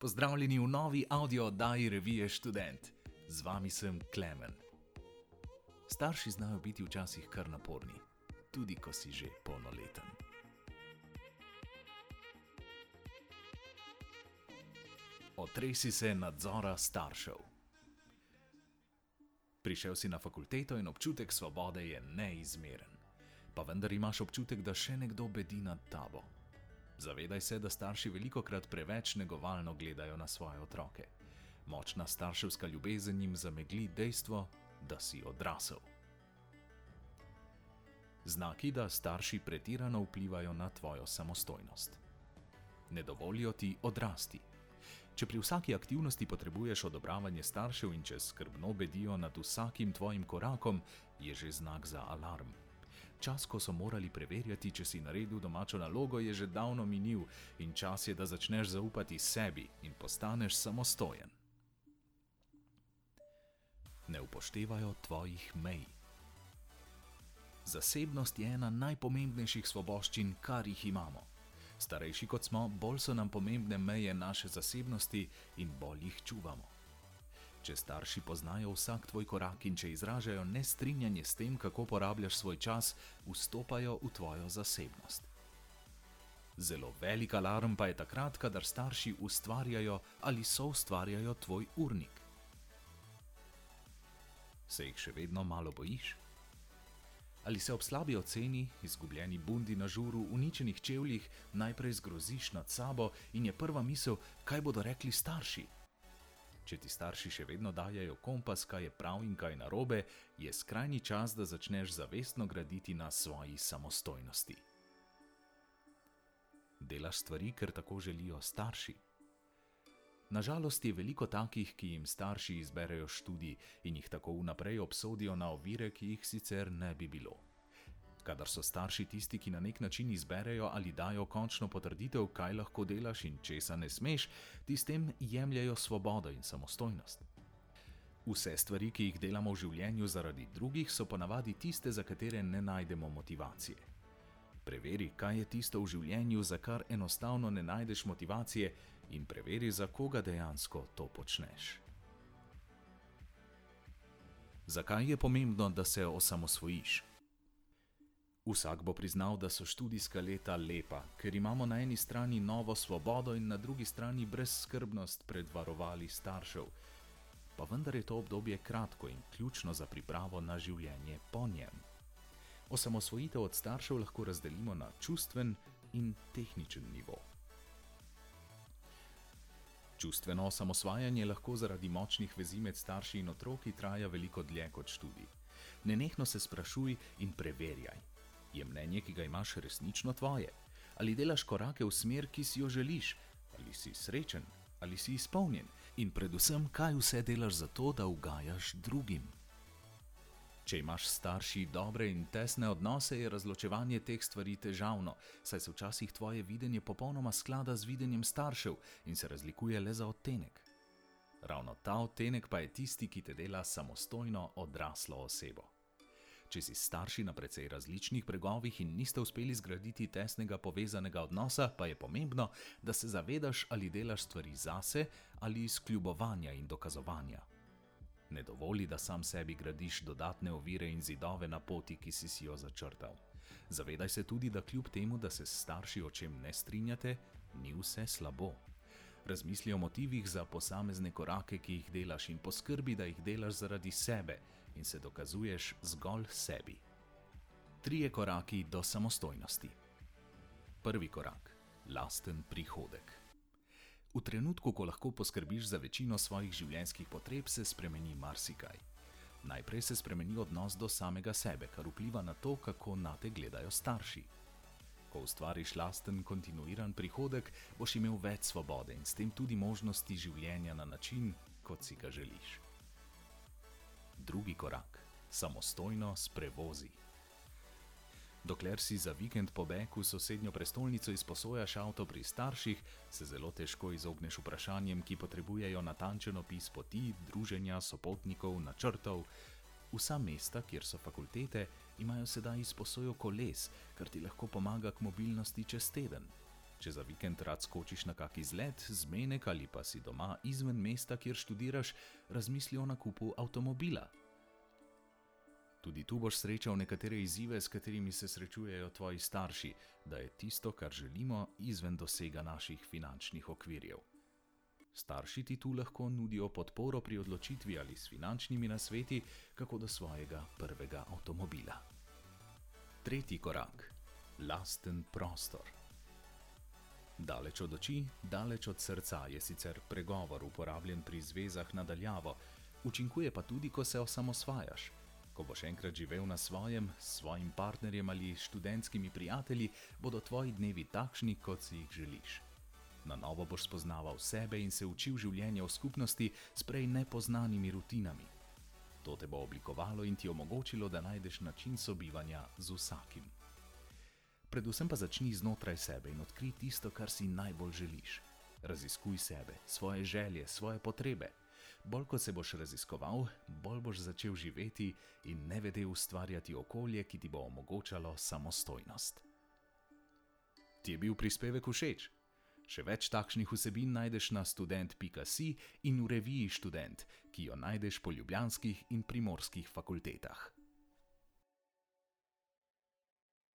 Pozdravljeni v novi audio oddaji revije Student. Z vami sem Klemen. Starši znajo biti včasih kar naporni, tudi ko si že polnoleten. Otresi se nadzora staršev. Prišel si na fakulteto in občutek svobode je neizmeren. Pa vendar imaš občutek, da še nekdo bedi nad tabo. Zavedaj se, da starši veliko krat preveč negovalno gledajo na svoje otroke. Močna starševska ljubezen jim zamegli dejstvo, da si odrasel. Znaki, da starši pretirano vplivajo na tvojo samostojnost. Ne dovolijo ti odrasti. Če pri vsaki aktivnosti potrebuješ odobravanje staršev in če skrbno bedijo nad vsakim tvojim korakom, je že znak za alarm. Čas, ko so morali preverjati, če si naredil domačo nalogo, je že davno minil in čas je, da začneš zaupati sebi in postaneš samostojen. Ne upoštevajo tvojih mej. Zasebnost je ena najpomembnejših svoboščin, kar jih imamo. Starejši kot smo, bolj so nam pomembne meje naše zasebnosti in bolj jih čuvamo. Če starši poznajo vsak tvoj korak in če izražajo nestrinjanje s tem, kako porabljaš svoj čas, vstopajo v tvojo zasebnost. Zelo velik alarm pa je takrat, kadar starši ustvarjajo ali so ustvarjajo tvoj urnik. Se jih še vedno malo bojiš? Ali se ob slabi oceni, izgubljeni bundi na žuru, uničenih čevljih, najprej zgroziš nad sabo in je prva misel, kaj bodo rekli starši? Če ti starši še vedno dajajo kompas, kaj je prav in kaj narobe, je skrajni čas, da začneš zavestno graditi na svoji samostojnosti. Delaš stvari, ker tako želijo starši. Nažalost je veliko takih, ki jim starši izberejo študij in jih tako vnaprej obsodijo na ovire, ki jih sicer ne bi bilo kadar so starši tisti, ki na nek način izberejo ali dajo končno potrditev, kaj lahko delaš in česa ne smeš, ti s tem jemljajo svobodo in samostojnost. Vse stvari, ki jih delamo v življenju zaradi drugih, so ponavadi tiste, za katere ne najdemo motivacije. Preveri, kaj je tisto v življenju, za kar enostavno ne najdeš motivacije, in preveri, za koga dejansko to počneš. Zakaj je pomembno, da se osamosvojiš? Vsak bo priznal, da so študijska leta lepa, ker imamo na eni strani novo svobodo in na drugi strani brezskrbnost pred varovali staršev. Pa vendar je to obdobje kratko in ključno za pripravo na življenje po njem. Osamosvojitev od staršev lahko razdelimo na čustven in tehničen nivo. Čustveno osamosvajanje lahko zaradi močnih vezi med starši in otroki traja veliko dlje kot študij. Nenehno se sprašuj in preverjaj, Je mnenje, ki ga imaš, resnično tvoje? Ali delaš korake v smer, ki si jo želiš? Ali si srečen? Ali si izpolnjen? In predvsem, kaj vse delaš za to, da ugajaš drugim? Če imaš starši dobre in tesne odnose, je razločevanje teh stvari težavno, saj se včasih tvoje videnje popolnoma sklada z videnjem staršev in se razlikuje le za odtenek. Ravno ta odtenek pa je tisti, ki te dela samostojno odraslo osebo. Če si starši na precej različnih bregovih in niste uspeli zgraditi tesnega povezanega odnosa, pa je pomembno, da se zavedaš, ali delaš stvari zase ali iz kljubovanja in dokazovanja. Ne dovoli, da sam sebi gradiš dodatne ovire in zidove na poti, ki si si jo začrtal. Zavedaj se tudi, da kljub temu, da se s starši o čem ne strinjate, ni vse slabo. Razmisli o motivih za posamezne korake, ki jih delaš, in poskrbi, da jih delaš zaradi sebe in se dokazuješ zgolj sebi. Trije koraki do samostojnosti. Prvi korak: lasten prihodek. V trenutku, ko lahko poskrbiš za večino svojih življenjskih potreb, se spremeni marsikaj. Najprej se spremeni odnos do samega sebe, kar vpliva na to, kako na te gledajo starši. Ko ustvariš lasten, kontinuiran prihodek, boš imel več svobode in s tem tudi možnosti življenja na način, kot si ga želiš. Drugi korak: samostojno sprevozi. Dokler si za vikend pobeg v sosednjo prestolnico izposojaš avto pri starših, se zelo težko izogneš vprašanjem, ki potrebujejo natančen opis poti, druženja, sopotnikov, načrtov. Vsa mesta, kjer so fakultete, imajo sedaj izposojo koles, kar ti lahko pomaga k mobilnosti čez teden. Če za vikend rad skočiš na kak izlet, zmenek ali pa si doma izven mesta, kjer študiraš, razmisli o nakupu avtomobila. Tudi tu boš srečal nekatere izzive, s katerimi se srečujejo tvoji starši, da je tisto, kar želimo, izven dosega naših finančnih okvirjev. Starši ti tu lahko nudijo podporo pri odločitvi ali s finančnimi nasveti, kako do svojega prvega avtomobila. Tretji korak: lasten prostor. Daleč od oči, daleč od srca je sicer pregovor uporabljen pri zvezah nadaljavo, učinkuje pa tudi, ko se osamosvajaš. Ko boš enkrat živel na svojem, s svojim partnerjem ali študentskimi prijatelji, bodo tvoji dnevi takšni, kot si jih želiš. Na novo boš spoznaval sebe in se učil življenja v skupnosti s prej nepoznanimi rutinami. To te bo oblikovalo in ti omogočilo, da najdeš način sobivanja z vsakim. Predvsem pa začni znotraj sebe in odkrij tisto, kar si najbolj želiš. Raziskuj sebe, svoje želje, svoje potrebe. Bolj ko se boš raziskoval, bolj boš začel živeti in ne vede ustvarjati okolje, ki ti bo omogočalo samostojnost. Ti je bil prispevek všeč? Še več takšnih vsebin najdeš na student.si in v reviji Student, ki jo najdeš po ljubljanskih in primorskih fakultetah.